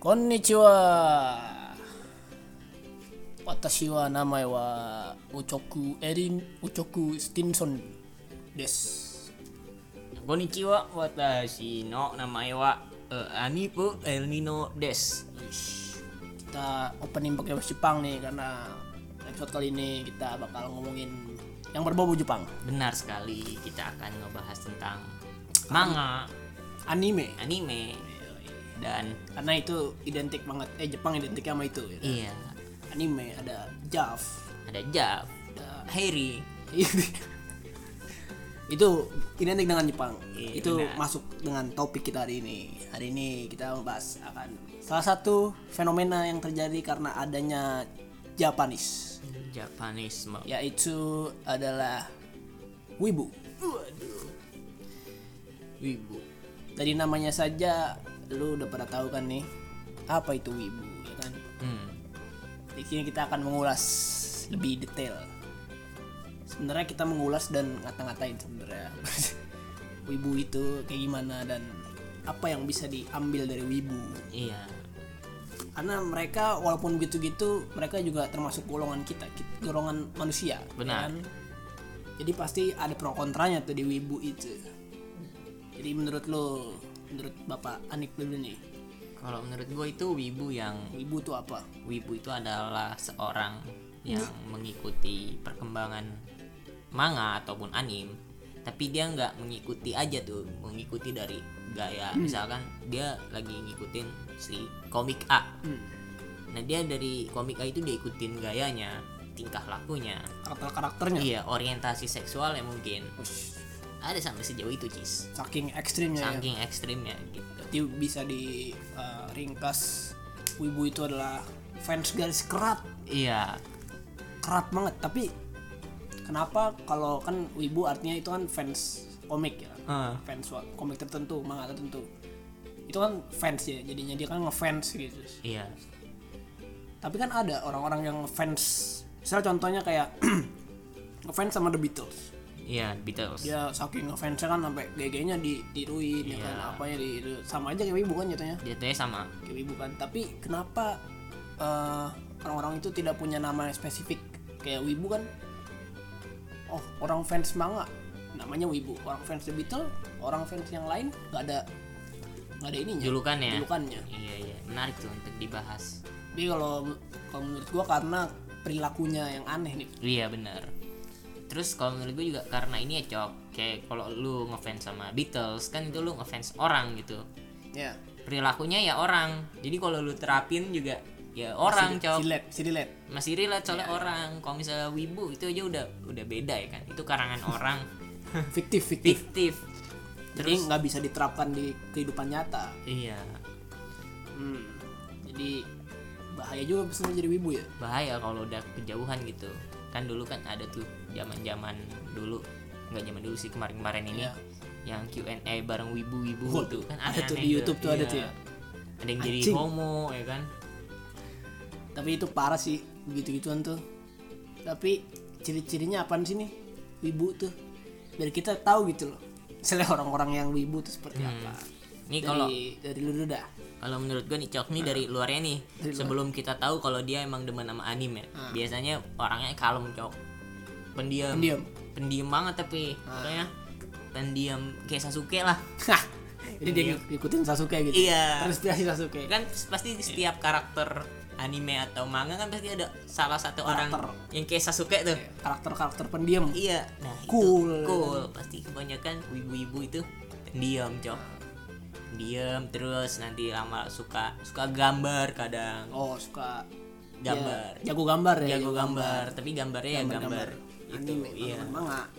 Konnichiwa. Watashi wa namae wa Uchoku Erin Uchoku Stinson desu. Konnichiwa, watashi no namae wa uh, Anipu El Nino des. Kita opening pakai bahasa Jepang nih karena episode kali ini kita bakal ngomongin yang berbau Jepang, Benar sekali, kita akan ngebahas tentang manga, anime. anime, dan Karena itu identik banget. Eh Jepang identik sama itu. Ya. iya, Anime ada JAV, ada Jav, ada Harry, itu identik dengan Jepang. Iya, itu benar. masuk dengan topik kita hari ini. Hari ini kita membahas akan salah satu fenomena yang terjadi karena adanya Japanese, Japanisme. yaitu adalah wibu. Wibu. Dari namanya saja lu udah pada tahu kan nih apa itu wibu ya kan? Hmm. Di sini kita akan mengulas lebih detail. Sebenarnya kita mengulas dan ngata-ngatain sebenarnya. wibu itu kayak gimana dan apa yang bisa diambil dari wibu. Iya, Karena mereka walaupun gitu-gitu mereka juga termasuk golongan kita, kit- golongan manusia. Benar. kan? Jadi pasti ada pro kontranya tuh di wibu itu. Jadi menurut lo, menurut Bapak Anik dulu nih, kalau menurut gue itu wibu yang wibu itu apa? Wibu itu adalah seorang yang mengikuti perkembangan manga ataupun anim tapi dia nggak mengikuti aja tuh mengikuti dari gaya. Misalkan dia lagi ngikutin si komik A. Hmm. nah dia dari komik A itu dia ikutin gayanya tingkah lakunya. Karakter-karakternya. iya orientasi seksual ya mungkin. Ush, ada sampai sejauh itu cis saking ekstrimnya ya. saking ekstrimnya gitu Berarti bisa di uh, ringkas wibu itu adalah fans garis kerat, iya kerat banget. Tapi kenapa kalau kan wibu artinya itu kan fans komik ya, Ah. fans komik tertentu, manga tertentu. Itu kan fans ya, jadinya dia kan ngefans gitu. iya Tapi kan ada orang-orang yang fans, misalnya contohnya kayak ngefans sama The Beatles. Iya Beatles. Dia saking ngefansnya kan sampai GG-nya ditiruin ya kan, Iya. apanya di sama aja kayak wibu kan jatuhnya. tuh sama. Kayak wibu kan. Tapi kenapa eh, orang-orang itu tidak punya nama yang spesifik? Kayak wibu kan oh orang fans manga namanya wibu. Orang fans The Beatles orang fans yang lain nggak ada nggak ada ininya. Julukannya. Julukannya. Iya iya. Menarik tuh untuk dibahas. Jadi kalau kalau menurut gua karena perilakunya yang aneh nih. Iya benar. Terus kalau menurut gue juga karena ini ya cok, kayak kalau lu ngefans sama Beatles kan itu lu ngefans orang gitu. ya Perilakunya ya orang. Jadi kalau lu terapin juga ya orang cok. silet silet Masih relate soalnya orang. Kalau misalnya wibu itu aja udah udah beda ya kan. Itu karangan orang fiktif fiktif fiktif. jadi nggak bisa diterapkan di kehidupan nyata Iya. hmm. jadi bahaya juga sebenarnya jadi wibu ya Bahaya kalau udah kejauhan gitu. Kan dulu kan ada tuh zaman-zaman dulu nggak zaman dulu sih kemarin-kemarin ini Iya. yang Q&A bareng wibu-wibu gitu kan ada tuh di YouTube tuh ada Iya. tuh ya. ada yang jadi Anjing. homo ya kan tapi itu parah sih begitu gituan tuh tapi ciri-cirinya apaan sih nih wibu tuh biar kita tahu gitu loh misalnya orang-orang yang wibu tuh seperti apa ini kalau dari lu dah kalau menurut gue nih cok nih dari luarnya nih. Dari luar. sebelum kita tahu kalau dia emang demen sama anime Ah. biasanya orangnya kalem cok pendiam Pendiam. pendiam banget tapi Ah. pendiam kayak Sasuke lah jadi dia ngikutin Sasuke gitu Iya. terinspirasi Sasuke kan pasti setiap karakter anime atau manga kan pasti ada salah satu Karakter. orang yang kayak Sasuke tuh karakter-karakter pendiam Iya, nah Cool. itu cool. Pasti kebanyakan wibu-wibu itu diam, cok. Diam terus nanti lama suka suka gambar kadang. oh suka Gambar. dia jago gambar ya Jago gambar, tapi gambarnya ya gambar. Itu anime iya. manga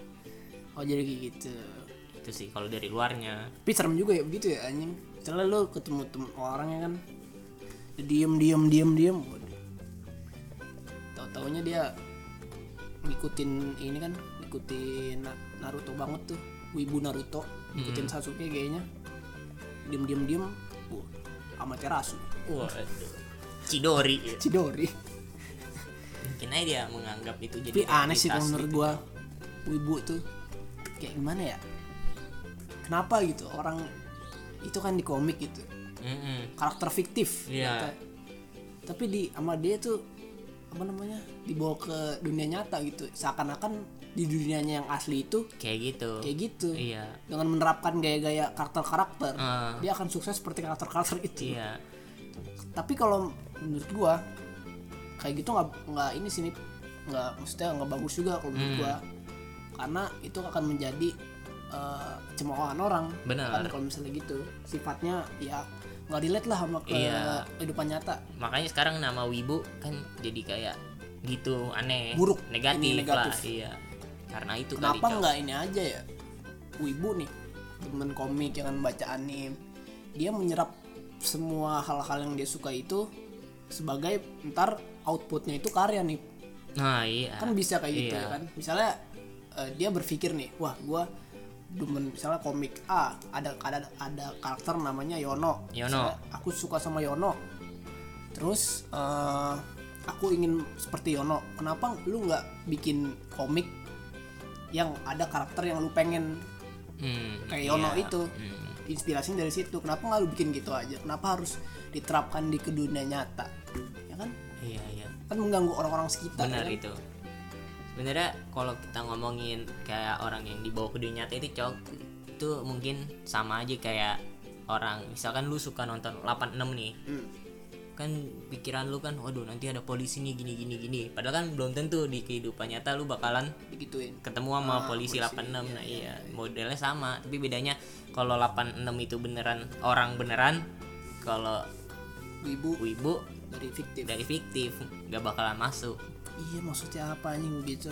oh jadi kayak gitu. Itu sih kalau dari luarnya. tapi serem juga ya begitu ya anjing. Setelah lu ketemu tem orangnya kan diem diem diem diem. Tahu taunya dia ngikutin ini kan ngikutin Na- Naruto banget tuh. Wibu Naruto ngikutin Sasuke kayaknya. Diem diem diem. Wah Amaterasu Waduh. Cidori. Chidori Mungkin aja dia menganggap itu jadi tapi aneh sih kalau menurut gitu. gua wibu tuh kayak gimana ya kenapa gitu orang itu kan di komik gitu Mm-mm. karakter fiktif Iya. kata. tapi di sama dia tuh apa namanya dibawa ke dunia nyata gitu seakan-akan di dunianya yang asli itu kayak gitu kayak gitu iya dengan menerapkan gaya-gaya karakter-karakter Ah. dia akan sukses seperti karakter-karakter itu iya tapi kalau menurut gua kayak gitu nggak nggak ini sini nggak maksudnya nggak bagus juga kalau menurut Hmm. gua karena itu akan menjadi eh, cemoohan orang Benar. kan kalau misalnya gitu sifatnya ya nggak relate lah sama ke Iya. kehidupan nyata makanya sekarang nama wibu kan jadi kayak gitu aneh Buruk. negatif, Ini negatif. lah iya karena itu kenapa nggak ini aja ya wibu nih temen komik yang baca anim dia menyerap semua hal-hal yang dia suka itu sebagai ntar outputnya itu karya nih. Nah iya. Kan bisa kayak gitu Iya. ya kan. Misalnya eh, dia berpikir nih wah gua demen misalnya komik A ada ada ada karakter namanya Yono. Yono. Misalnya aku suka sama Yono. Terus eh, aku ingin seperti Yono. Kenapa lu nggak bikin komik yang ada karakter yang lu pengen? Hmm, kayak iya. Yono itu. Hmm. inspirasinya dari situ. Kenapa nggak lu bikin gitu aja? Kenapa harus diterapkan di ke dunia nyata iya iya. Kan mengganggu orang-orang sekitar benar kan? itu. Sebenarnya kalau kita ngomongin kayak orang yang dibawa ke dunia nyata itu cok itu mungkin sama aja kayak orang. Misalkan lu suka nonton 86 nih Hmm. kan pikiran lu kan waduh nanti ada polisi nih gini gini gini. Padahal kan belum tentu di kehidupan nyata lu bakalan digituin. ketemu sama polisi, 86 nah iya, modelnya sama. Tapi bedanya kalau 86 itu beneran orang beneran kalau ibu wibu dari fiktif. Dari fiktif. Nggak bakalan masuk. Iya maksudnya apa anjing begitu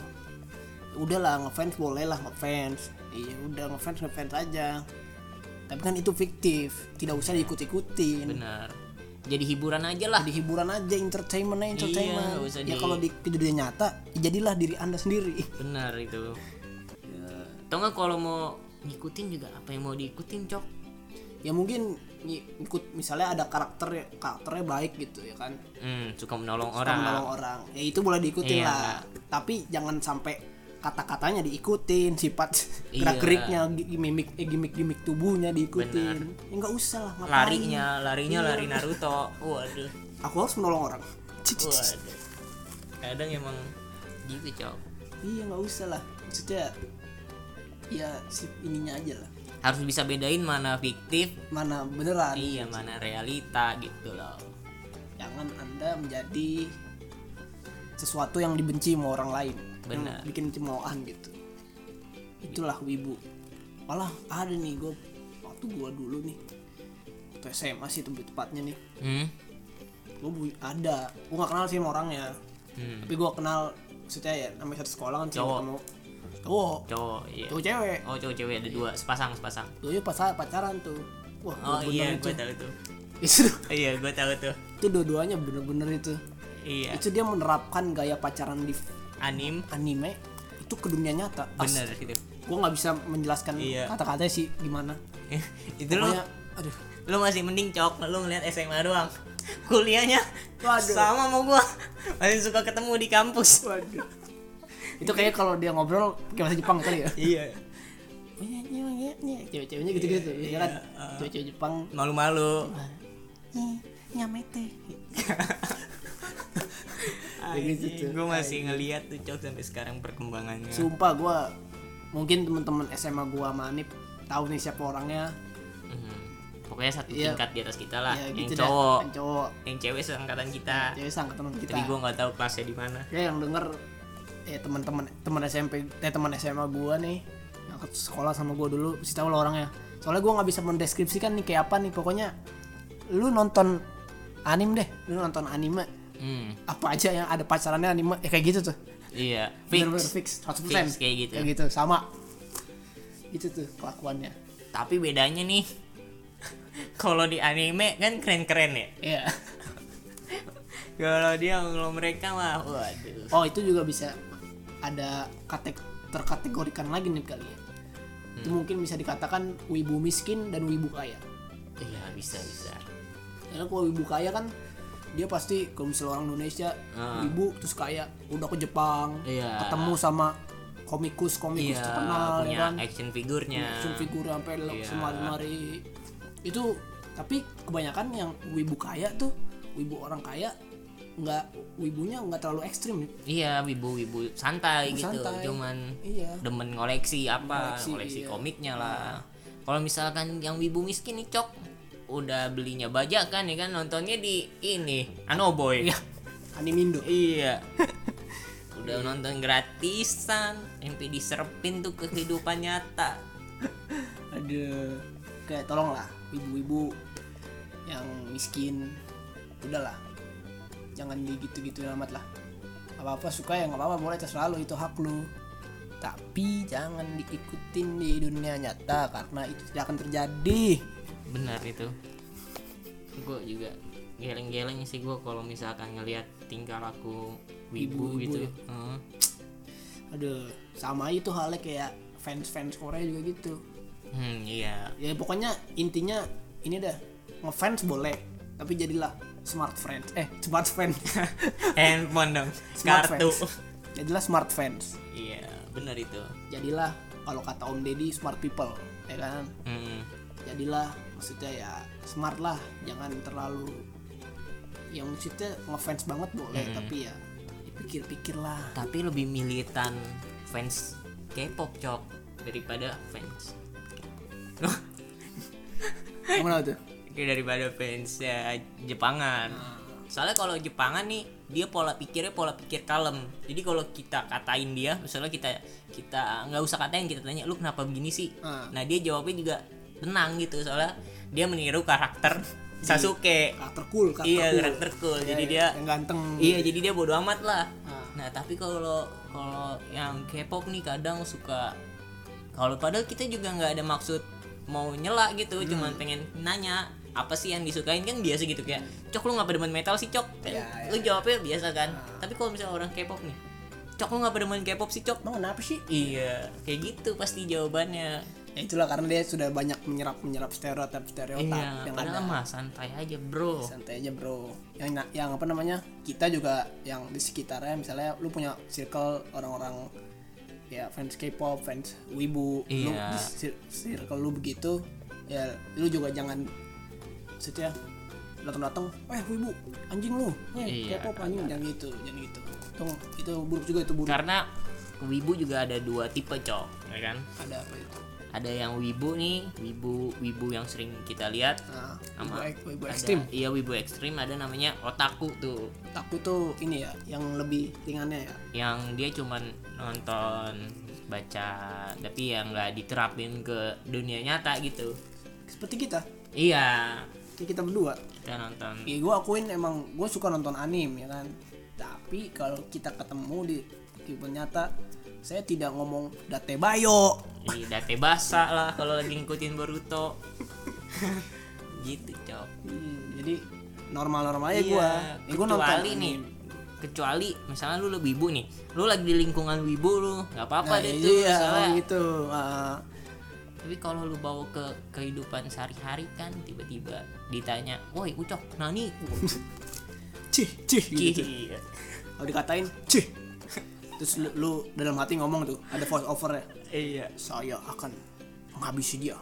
udahlah ngefans boleh lah ngefans. Iya udah ngefans ngefans aja. Tapi kan itu fiktif. Tidak usah diikut-ikutin. Bener jadi hiburan aja lah. Jadi hiburan aja entertainment aja entertainment. Iya, usah ya di- kalau di kejadian nyata ya jadilah diri anda sendiri. Benar itu. Atau nggak kalau mau ngikutin juga apa yang mau diikutin cok? Ya mungkin ng- ikut misalnya ada karakter karakternya baik gitu ya kan? Hmm, suka menolong Suka orang. menolong orang. Ya itu boleh diikutin Iya. lah. Tapi jangan sampai kata-katanya diikutin sifat Iya. gerak-geriknya gi- mimik eh, gimmick-gimmick tubuhnya diikutin. Ya nggak usah lah ngapain? Larinya larinya Iya. lari Naruto. Waduh. Aku harus menolong orang. Waduh. Kadang emang gitu cok. Iya nggak usah lah. Maksudnya ya ininya aja lah harus bisa bedain mana fiktif mana beneran. iya mana realita gitu loh. Jangan anda menjadi sesuatu yang dibenci sama orang lain. Benar. bikin cemoohan gitu. Itulah wibu. Malah ada nih gue waktu gue dulu nih waktu SMA sih lebih tepatnya nih. Hmm? gue ada. Gue gak kenal sih sama orangnya. Hmm. tapi gue kenal maksudnya ya namanya satu sekolah kan sih ketemu cowok. Cowok iya. Cowok cewek. Oh cowok cewek ada dua sepasang sepasang. Dulu pas pacaran tuh. Wah oh iya gue tahu tuh. Itu iya gue tahu tuh. Itu dua-duanya bener-bener itu. Iya. Itu dia menerapkan gaya pacaran di anim. anime itu ke dunia nyata. As- bener gitu. gue nggak bisa menjelaskan Iya. kata-katanya sih gimana. Itu pokoknya aduh. lu masih mending cok. Lu ngeliat SMA doang. Kuliahnya Waduh. sama sama gua. Masih suka ketemu di kampus. Waduh itu kayak kalau dia ngobrol kayak bahasa Jepang kali ya. Iya. Iya, iya, iya, iya. cewek-ceweknya gitu-gitu ya kan cewek-cewek Jepang. Malu-malu. Iya, nyamete. Gitu gue masih ngeliat tuh cok sampai sekarang perkembangannya. Sumpah gue mungkin teman-teman SMA gua sama Anip tahu nih siapa orangnya. Mhm. pokoknya satu Iya. tingkat di atas kita lah. Ya yang gitu cowok. Yang cowok. Yang cewek seangkatan kita. Cewek sangkatan kita. tapi gue nggak tahu kelasnya di mana. Ya yang denger eh teman-teman teman SMP eh teman SMA gua nih yang sekolah sama gua dulu pasti tahu lah orangnya. Soalnya gua nggak bisa mendeskripsikan nih kayak apa nih pokoknya lu nonton anim deh lu nonton anime. Hmm. apa aja yang ada pacarannya anime ya kayak gitu tuh. Iya fix bener-bener fix. 100% Fix, kayak gitu. kayak gitu sama. Itu tuh kelakuannya. Tapi bedanya nih kalau di anime kan keren-keren ya. Iya. Kalau dia kalau mereka mah waduh. Oh itu juga bisa ada katek terkategorikan lagi nih kali ya. Itu mungkin bisa dikatakan wibu miskin dan wibu kaya. Iya bisa bisa. Karena kalau ibu kaya kan dia pasti kalau misalnya orang Indonesia Ah. ibu terus kaya udah ke Jepang Iya. ketemu sama komikus komikus terkenal ya punya kan? action figurnya action figure sampai Iya. semari-mari itu tapi kebanyakan yang wibu kaya tuh wibu orang kaya nggak wibunya nggak terlalu ekstrim nih iya wibu-wibu santai gitu Santai. cuman iya. demen ngoleksi apa Ngoleksi, ngoleksi, iya. komiknya lah. Kalau misalkan yang wibu miskin nih cok udah belinya bajakan ya kan nontonnya di ini Anoboy. Iya. Animindo iya. Udah nonton gratisan sampai diserpin tuh ke kehidupan nyata. Ada kayak tolonglah ibu-ibu yang miskin. Udahlah jangan digitu-gitu amat lah. Apa apa suka ya nggak apa-apa. Boleh terserah lu itu hak lu. Tapi jangan diikutin di dunia nyata karena itu tidak akan terjadi. Benar itu. Gue juga geleng-geleng sih gue kalau misalkan ngelihat tingkah laku wibu Ibu-ibu gitu. ya. Heeh. aduh sama itu halnya kayak fans-fans Korea juga gitu. Hmm iya. Ya pokoknya intinya ini dah ngefans boleh tapi jadilah smart friends eh smart friends handphone dong. Smart kartu. jadilah smart fans iya benar itu. Jadilah kalau kata Om Deddy smart people ya kan? Hmm. jadilah maksudnya ya smart lah. Jangan terlalu yang maksudnya ngefans banget boleh tapi ya dipikir-pikir lah. Tapi lebih militan fans K-pop cok daripada fans gimana tuh Daripada fans ya Jepangan soalnya kalau Jepangan nih dia pola pikirnya pola pikir kalem jadi kalau kita katain dia misalnya kita kita nggak usah katain kita tanya lu kenapa begini sih Ah. nah dia jawabnya juga tenang gitu soalnya dia meniru karakter Sasuke karakter cool karakter iya cool. karakter cool Ya, jadi ya, dia yang ganteng Iya, jadi dia bodo amat lah. Ah. Nah, tapi kalau kalau yang K-pop nih kadang suka kalau padahal kita juga nggak ada maksud mau nyela gitu, Hmm. cuman pengen nanya apa sih yang disukain? Kan biasa gitu kayak cok lu ngapa demen metal sih cok? Kan Ya, ya. lu jawabnya biasa kan. Tapi kalau misalnya orang K-pop nih cok lu ngapa demen K-pop sih cok? Emang kenapa sih? Iya kayak gitu pasti jawabannya. Ya itulah karena dia sudah banyak menyerap menyerap stereotip stereotip iya yang padahal ada mah santai aja bro. Santai aja bro. Yang yang apa namanya kita juga yang di sekitarnya misalnya lu punya circle orang-orang ya fans K-pop fans wibu lu Iya. di cir- circle lu begitu ya lu juga jangan maksudnya datang-datang eh wibu anjing lu. Eh Iya, K-pop anjing? jangan gitu jangan gitu. Itu itu buruk juga itu buruk. Karena wibu juga ada dua tipe cok ya kan? Ada apa itu? Ada yang wibu nih wibu wibu yang sering kita lihat nah sama wibu, wibu ada- ekstrim iya wibu ekstrim ada namanya otaku tuh. Takut tuh ini ya yang lebih ringannya ya? Yang dia cuman nonton baca tapi yang nggak diterapin ke dunia nyata gitu. Seperti kita? Iya kayak kita berdua. Kita nonton. Ya gue akuin emang gue suka nonton anime ya kan. Tapi kalau kita ketemu di kehidupan nyata saya tidak ngomong date bayo. Di date basa lah kalau lagi ngikutin Boruto. Gitu cok. Hmm, jadi normal-normal aja gue Iya, ya, gue nonton nih kecuali misalnya lu lebih wibu nih lu lagi di lingkungan wibu lu nggak apa-apa nah, deh iya, tuh iya, misalnya. gitu. Ah, tapi kalau lu bawa ke kehidupan sehari-hari kan tiba-tiba ditanya woi ucok nani cih cih gitu. Iya. kalau dikatain cih. terus lu, lu dalam hati ngomong tuh ada voice over ya? Iya. Saya akan menghabisi dia.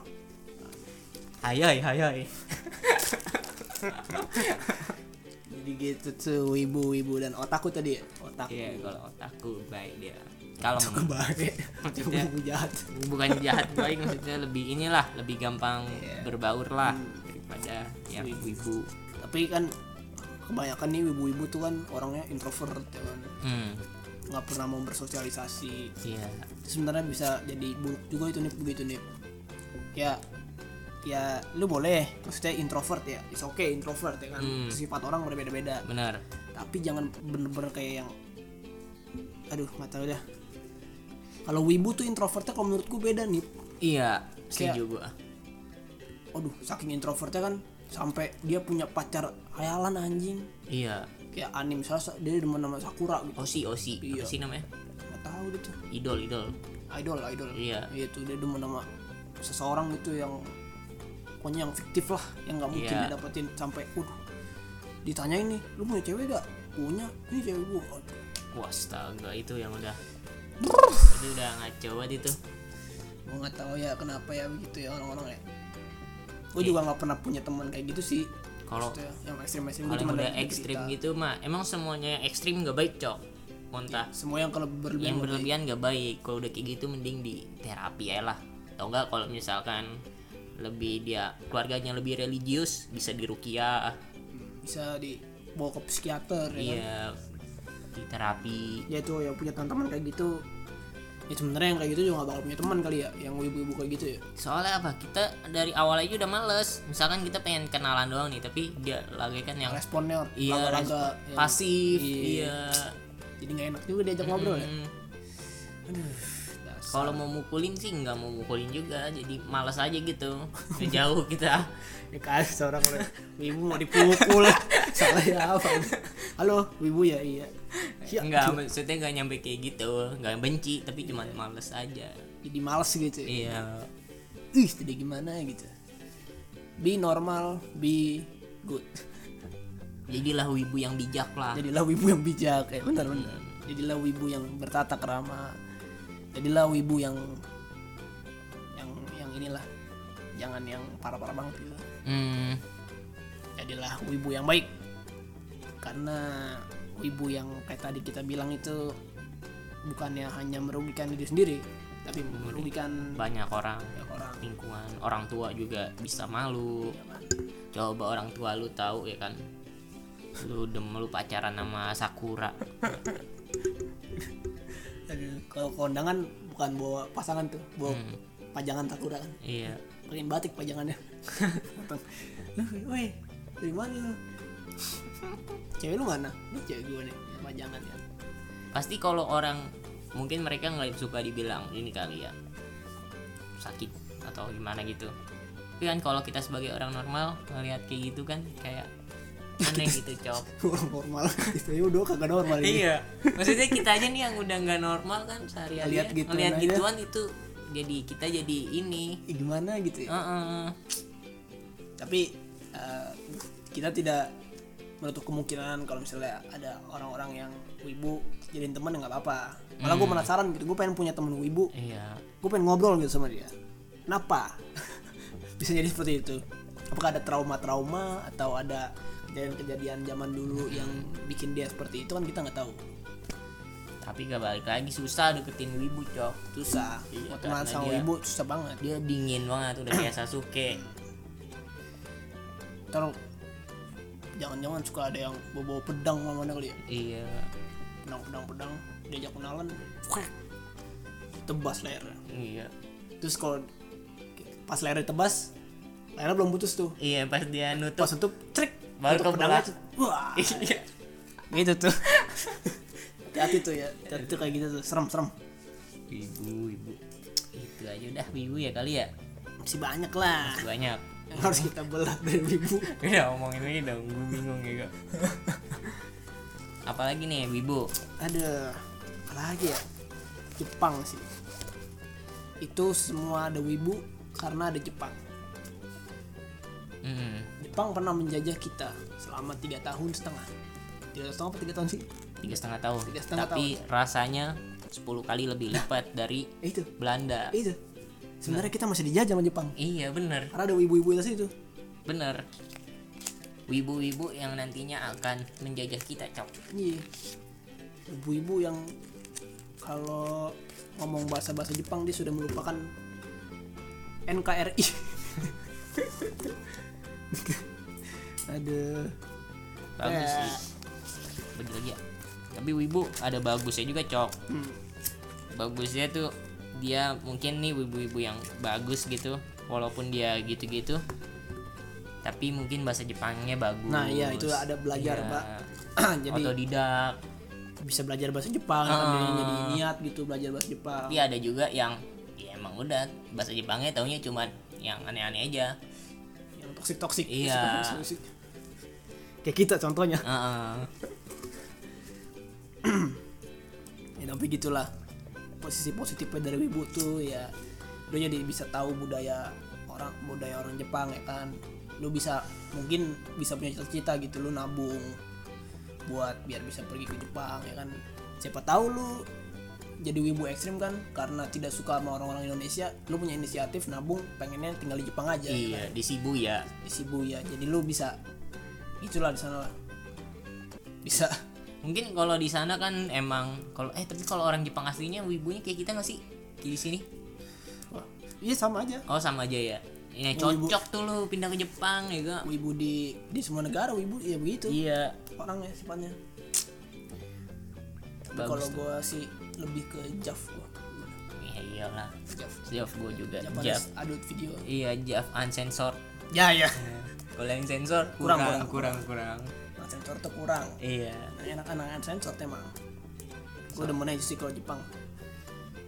Hayai hayai jadi gitu tuh wibu-wibu dan otakku tadi ya? Otakku iya kalau otakku baik dia kalau baik Maksudnya- wibu jahat. bukan jahat baik maksudnya lebih inilah lebih gampang Iya. berbaur lah daripada yang ibu-ibu. Tapi kan kebanyakan nih ibu-ibu tuh kan orangnya introvert ya kan. Hmm. Nggak pernah mau bersosialisasi. Iya. Itu sebenarnya bisa jadi buruk juga itu nih begitu nih ya ya lu boleh. Maksudnya introvert ya is oke introvert ya kan. Hmm. sifat orang berbeda-beda benar. Tapi jangan bener-bener kayak yang aduh nggak tahu dah kalau wibu tuh introvertnya kalau menurutku beda nih iya setuju gua. Aduh saking introvertnya kan sampai dia punya pacar hayalan anjing. Iya. Kayak anime misalnya dia demen sama sakura gitu. Osi osi. Iya. apa sih namanya? Nggak tahu tuh. Idol idol. Idol idol. Iya. itu dia demen sama seseorang gitu yang pokoknya yang fiktif lah yang nggak mungkin Iya. dia dapetin sampai uh ditanyain nih lu punya cewek gak punya ini cewek gua. Astaga itu yang udah itu udah ngaco banget itu. Gua nggak tahu ya kenapa ya begitu ya orang-orang ya. Gue juga nggak pernah punya teman kayak gitu sih. Kalau yang ekstrim ekstrim kalau gue udah ekstrim gitu mah emang semuanya yang ekstrim nggak baik cok. Montah semua yang kalau berlebihan yang berlebihan nggak baik. Kalau udah kayak gitu mending di terapi ya lah. Atau enggak kalau misalkan lebih dia keluarganya lebih religius bisa dirukiah bisa dibawa ke psikiater ya kan? Di terapi. Ya itu yang punya teman-teman kayak gitu. Ya sebenarnya yang kayak gitu juga gak bakal punya teman kali ya yang ibu-ibu kayak gitu ya. Soalnya apa? Kita dari awal aja udah males. Misalkan kita pengen kenalan doang nih tapi dia lagi kan yang responnya iya laga-laga respon- yang- pasif Iya. iya. Jadi nggak enak juga diajak ngobrol ya. Hmm. aduh dasar. kalau mau mukulin sih nggak mau mukulin juga. Jadi malas aja gitu. Jauh kita. Ya kan seorang orang. Ibu mau dipukul. Salah ya apa? Halo ibu ya? Iya ya, nggak maksudnya nggak nyampe kayak gitu. Nggak benci tapi cuma males aja. Jadi males gitu ya? Iya. Ih jadi gimana gitu? Be normal be good. Jadilah wibu yang bijak lah. Jadilah wibu yang bijak ya benar benar. Jadilah wibu yang bertata kerama. Jadilah wibu yang yang yang inilah. Jangan yang parah-parah banget gitu. Hmm, jadilah wibu yang baik. Karena wibu yang kayak tadi kita bilang itu bukannya hanya merugikan diri sendiri tapi merugikan banyak orang banyak orang. lingkungan. Orang tua juga bisa malu. Coba orang tua lu tahu ya kan? Lu udah lu pacaran sama Sakura. Kalau kondangan bukan bawa pasangan tuh bawa pajangan takura kan? Iya. Pakein batik pajangannya. Datang. "Loh, woi dari mana cewek lu mana ini cewek gue nih ya, pajangan ya. Pasti kalau orang mungkin mereka nggak suka dibilang ini kali ya sakit atau gimana gitu. Tapi kan kalau kita sebagai orang normal ngelihat kayak gitu kan kayak aneh gitu cok orang normal. Itu ya udah kagak normal ini. Iya. Maksudnya kita aja nih yang udah nggak normal kan sehari-hari Ngeliat ya, gituan ngeliat aja. gituan itu jadi kita jadi ini. Gimana gitu ya? Heeh. tapi eh, kita tidak menutup kemungkinan kalau misalnya ada orang-orang yang wibu jadiin teman ya nggak apa-apa. Malah gue penasaran gitu gue pengen punya temen wibu. Iya. Gue pengen ngobrol gitu sama dia. Kenapa? Bisa jadi seperti itu. Apakah ada trauma-trauma atau ada kejadian-kejadian zaman dulu yang bikin dia seperti itu kan kita nggak tahu. Tapi gak balik lagi susah deketin wibu cok. Susah. Iya, mau karena sama dia- wibu susah banget. dia dingin banget udah kayak Sasuke terus jangan-jangan suka ada yang bawa pedang mana kali ya? Iya. Pedang pedang pedang diajak kenalan tebas lehernya. Iya. Terus kalau pas lehernya tebas lehernya belum putus tuh. Iya pas dia pas nutup trik Baru kebelah. pedangnya, wah. Iya. Gitu tuh. Hati-hati tuh ya hati tuh kayak gitu tuh serem serem. Wibu wibu itu aja udah wibu ya kali ya? Masih banyak lah. Banyak yang harus kita belah dari wibu. Udah ngomongin lagi dong gue bingung ya kak. Apalagi nih wibu? Ada apa lagi ya? Jepang sih. Itu semua ada wibu karena ada Jepang. Hmm, Jepang pernah menjajah kita selama tiga tahun setengah. Tiga tahun setengah apa tiga tahun sih? Tiga setengah tahun. Tiga setengah tapi rasanya 10 kali lebih lipat dari Eh, itu. Belanda. Itu sebenarnya kita masih dijajah sama Jepang. Iya bener. Karena ada wibu-wibu itu situ. Bener. Wibu-wibu yang nantinya akan menjajah kita cok. Iya. Ibu-ibu yang kalau ngomong bahasa-bahasa Jepang dia sudah melupakan NKRI aduh bagus sih. Bener lagi ya. Tapi wibu ada bagusnya juga cok. Hmm. bagusnya tuh dia mungkin nih wibu-wibu yang bagus gitu walaupun dia gitu-gitu tapi mungkin bahasa Jepangnya bagus. Nah iya itu ada belajar Iya. pak. Jadi otodidak. bisa belajar bahasa Jepang kan dia jadi niat gitu belajar bahasa Jepang. Tapi ada juga yang ya emang udah bahasa Jepangnya taunya cuma yang aneh-aneh aja. Yang toksik toksik Iya. kayak kita contohnya. Heeh. ya tapi gitulah posisi positifnya dari wibu tuh ya lu jadi bisa tahu budaya orang budaya orang Jepang ya kan. Lu bisa mungkin bisa punya cita-cita gitu lu nabung buat biar bisa pergi ke Jepang ya kan. Siapa tahu lu jadi wibu ekstrim kan karena tidak suka sama orang-orang Indonesia lu punya inisiatif nabung pengennya tinggal di Jepang aja iya di Shibuya. Di Shibuya jadi lu bisa itulah di sana lah. Bisa mungkin kalau di sana kan emang kalau eh tapi kalau orang Jepang aslinya wibunya kayak kita nggak sih? Kayak di sini? Wah, iya sama aja. Oh sama aja ya? Ini Wibu. cocok tuh lu pindah ke Jepang ya gak wibu di di semua negara wibu ya begitu. Iya. Orangnya sifatnya. Tapi kalau gua sih lebih ke Jav gua. Iya iyalah. Jav. Jav gue juga. Japanese Jav. adult video. Iya Jav uncensored ya ya. Kalau yang sensor Kurang, kurang kurang, kurang kurang, sensor tuh kurang. Iya. Nah, enak-enak sensor emang. Gua demen aja sih kalau Jepang.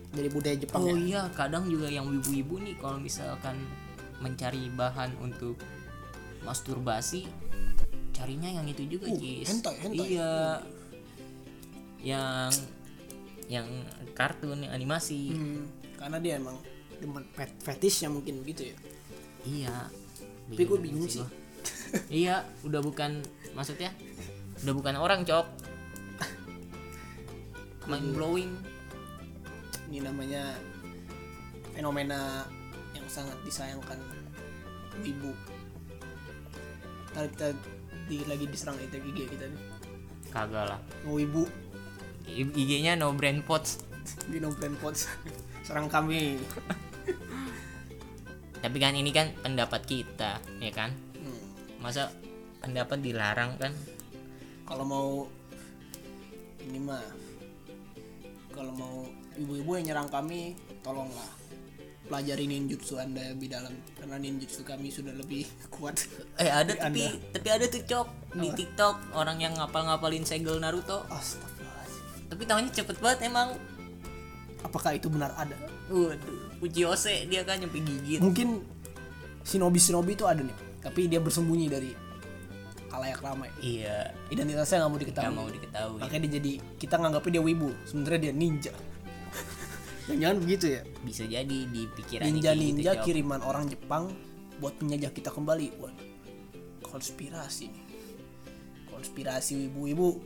Dari budaya Jepang oh ya. iya kadang juga yang wibu-wibu nih kalau misalkan mencari bahan untuk masturbasi carinya yang itu juga Uh, Cis hentai, hentai. iya. Yang yang kartun yang animasi. Hmm, karena dia emang demen pet fetish ya mungkin begitu ya. Iya. Tapi gue bingung sih. Iya udah bukan maksudnya udah bukan orang cok. Mind blowing. Ini namanya fenomena yang sangat disayangkan ibu. Ntar kita di, lagi diserang itu gigi kita nih. Kagak lah. Mau ibu. IG-nya no brand pots. Di no brand pots. Serang kami. Tapi kan ini kan pendapat kita ya kan masa pendapat dilarang kan? Kalau mau ini mah kalau mau ibu-ibu yang nyerang kami tolonglah pelajari ninjutsu anda lebih dalam karena ninjutsu kami sudah lebih kuat. Eh ada tapi tapi ada tuh cok di TikTok orang yang ngapal-ngapalin segel Naruto. Astagfirullahaladzim tapi tangannya cepet banget emang. Apakah itu benar? Ada. Waduh Ujiose dia kan nyampe gigit. Mungkin shinobi shinobi itu ada nih tapi dia bersembunyi dari kalayak ramai. Iya. Identitasnya nggak mau nggak diketahui mau diketahui. Makanya dia jadi kita nganggapnya dia wibu. Sebenarnya dia ninja. Jangan begitu ya? Bisa jadi di pikiran ninja ninja kiriman orang Jepang buat menjajah kita kembali. Waduh, konspirasi. Nih konspirasi wibu-wibu.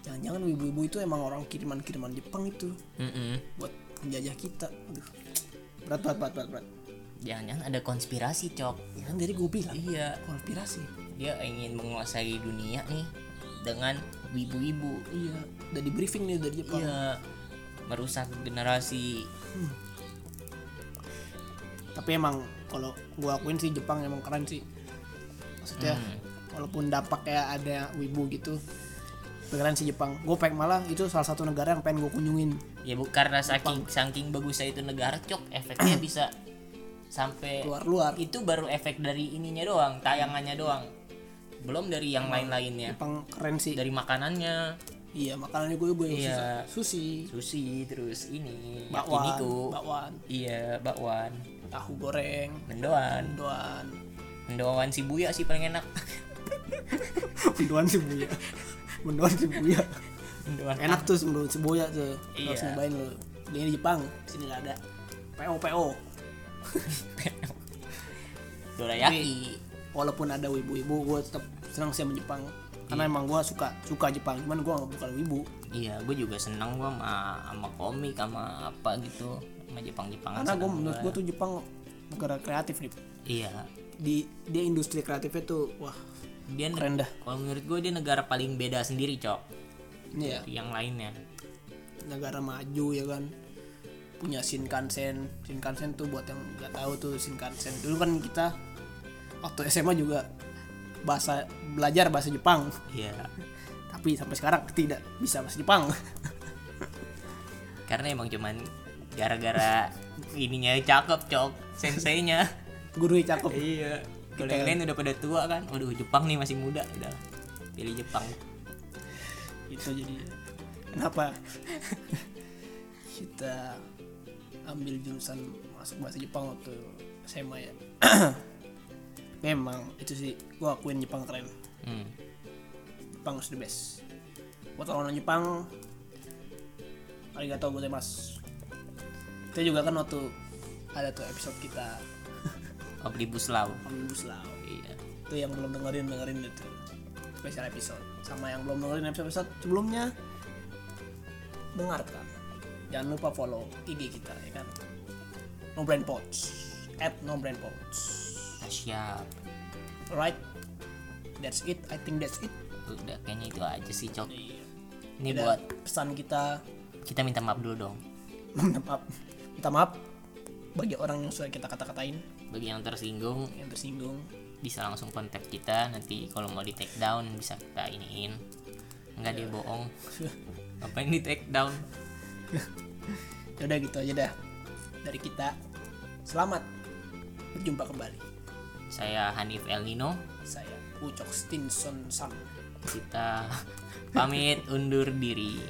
Jangan-jangan wibu-wibu itu emang orang kiriman-kiriman Jepang itu buat menjajah kita. Aduh. berat berat berat berat, berat. Jangan-jangan ada konspirasi cok. Ya kan dari gue bilang. Iya. Konspirasi. Dia ingin menguasai dunia nih dengan wibu-wibu. Iya udah di briefing nih dari Jepang. Iya merusak generasi. Tapi emang kalau gua akuin sih Jepang emang keren sih. Maksudnya Hmm. walaupun dampak kayak ada wibu gitu keren sih Jepang. Gue pengen malah itu salah satu negara yang pengen gue kunjungin. Ya bu karena saking saking bagusnya itu negara cok efeknya bisa sampai luar luar itu baru efek dari ininya doang tayangannya doang. Belum dari yang lain-lainnya. Jepang keren sih. Dari makanannya. Iya makanannya gue gue Iya. sushi. Sushi terus ini. Bakwan yakiniku. bakwan. Iya bakwan. Tahu goreng. Mendoan. Mendoan. Mendoan si buya sih paling enak. Mendoan sih buya. Mendoan sih buya. Mendoan. Enak tuh mendoan si buya tuh. Harus Iya. nyobain lo belinya di Jepang sini nggak ada. PO PO dorayaki walaupun ada wibu-wibu gue tetap senang sih sama Jepang. Karena emang gue suka suka Jepang cuman gue bukan wibu. Iya gue juga senang gue sama sama komik sama apa gitu. Sama Jepang Jepangan karena gue menurut gue tuh Jepang negara kreatif nih iya. Di dia industri kreatifnya tuh wah dia keren dah. kalau menurut gue dia negara paling beda sendiri cok. Ya dari yang lainnya. Negara maju ya kan punya Shinkansen. Shinkansen tuh buat yang nggak tahu tuh Shinkansen. Dulu kan kita waktu SMA juga bahasa belajar bahasa Jepang. Iya. Tapi sampai sekarang tidak bisa bahasa Jepang. Karena emang cuman gara-gara ininya cakep cok. Senseinya. Guru cakep. Iya. Kalau yang lain udah pada tua kan. Waduh Jepang nih masih muda. Udah pilih Jepang. Itu jadi kenapa? Kita ambil jurusan masuk bahasa Jepang waktu SMA ya. Memang itu sih gua akuin Jepang keren. Hmm. Jepang is the best. Buat orang Jepang arigatou gozaimasu. Itu juga kan waktu ada tuh episode kita. Omnibus Law. Omnibus Law. Iya. Itu yang belum dengerin dengerin itu. Special episode. Sama yang belum dengerin episode episode sebelumnya dengarkan jangan lupa follow IG kita ya kan? No brand pods at no brand pods siap. Alright that's it. I think that's it. Udah kayaknya itu aja sih cok. Iya. ini Udah buat pesan kita. Kita minta maaf dulu dong. Minta maaf. Minta maaf bagi orang yang sudah kita kata-katain. Bagi yang tersinggung. Yang tersinggung. Bisa langsung kontak kita. Nanti kalau mau di take down bisa kita iniin. Enggak dia bohong ngapain di take down ya udah gitu aja dah dari kita. Selamat berjumpa kembali. Saya Hanif El Nino. Saya Ucok Stinson Sam. Kita pamit undur diri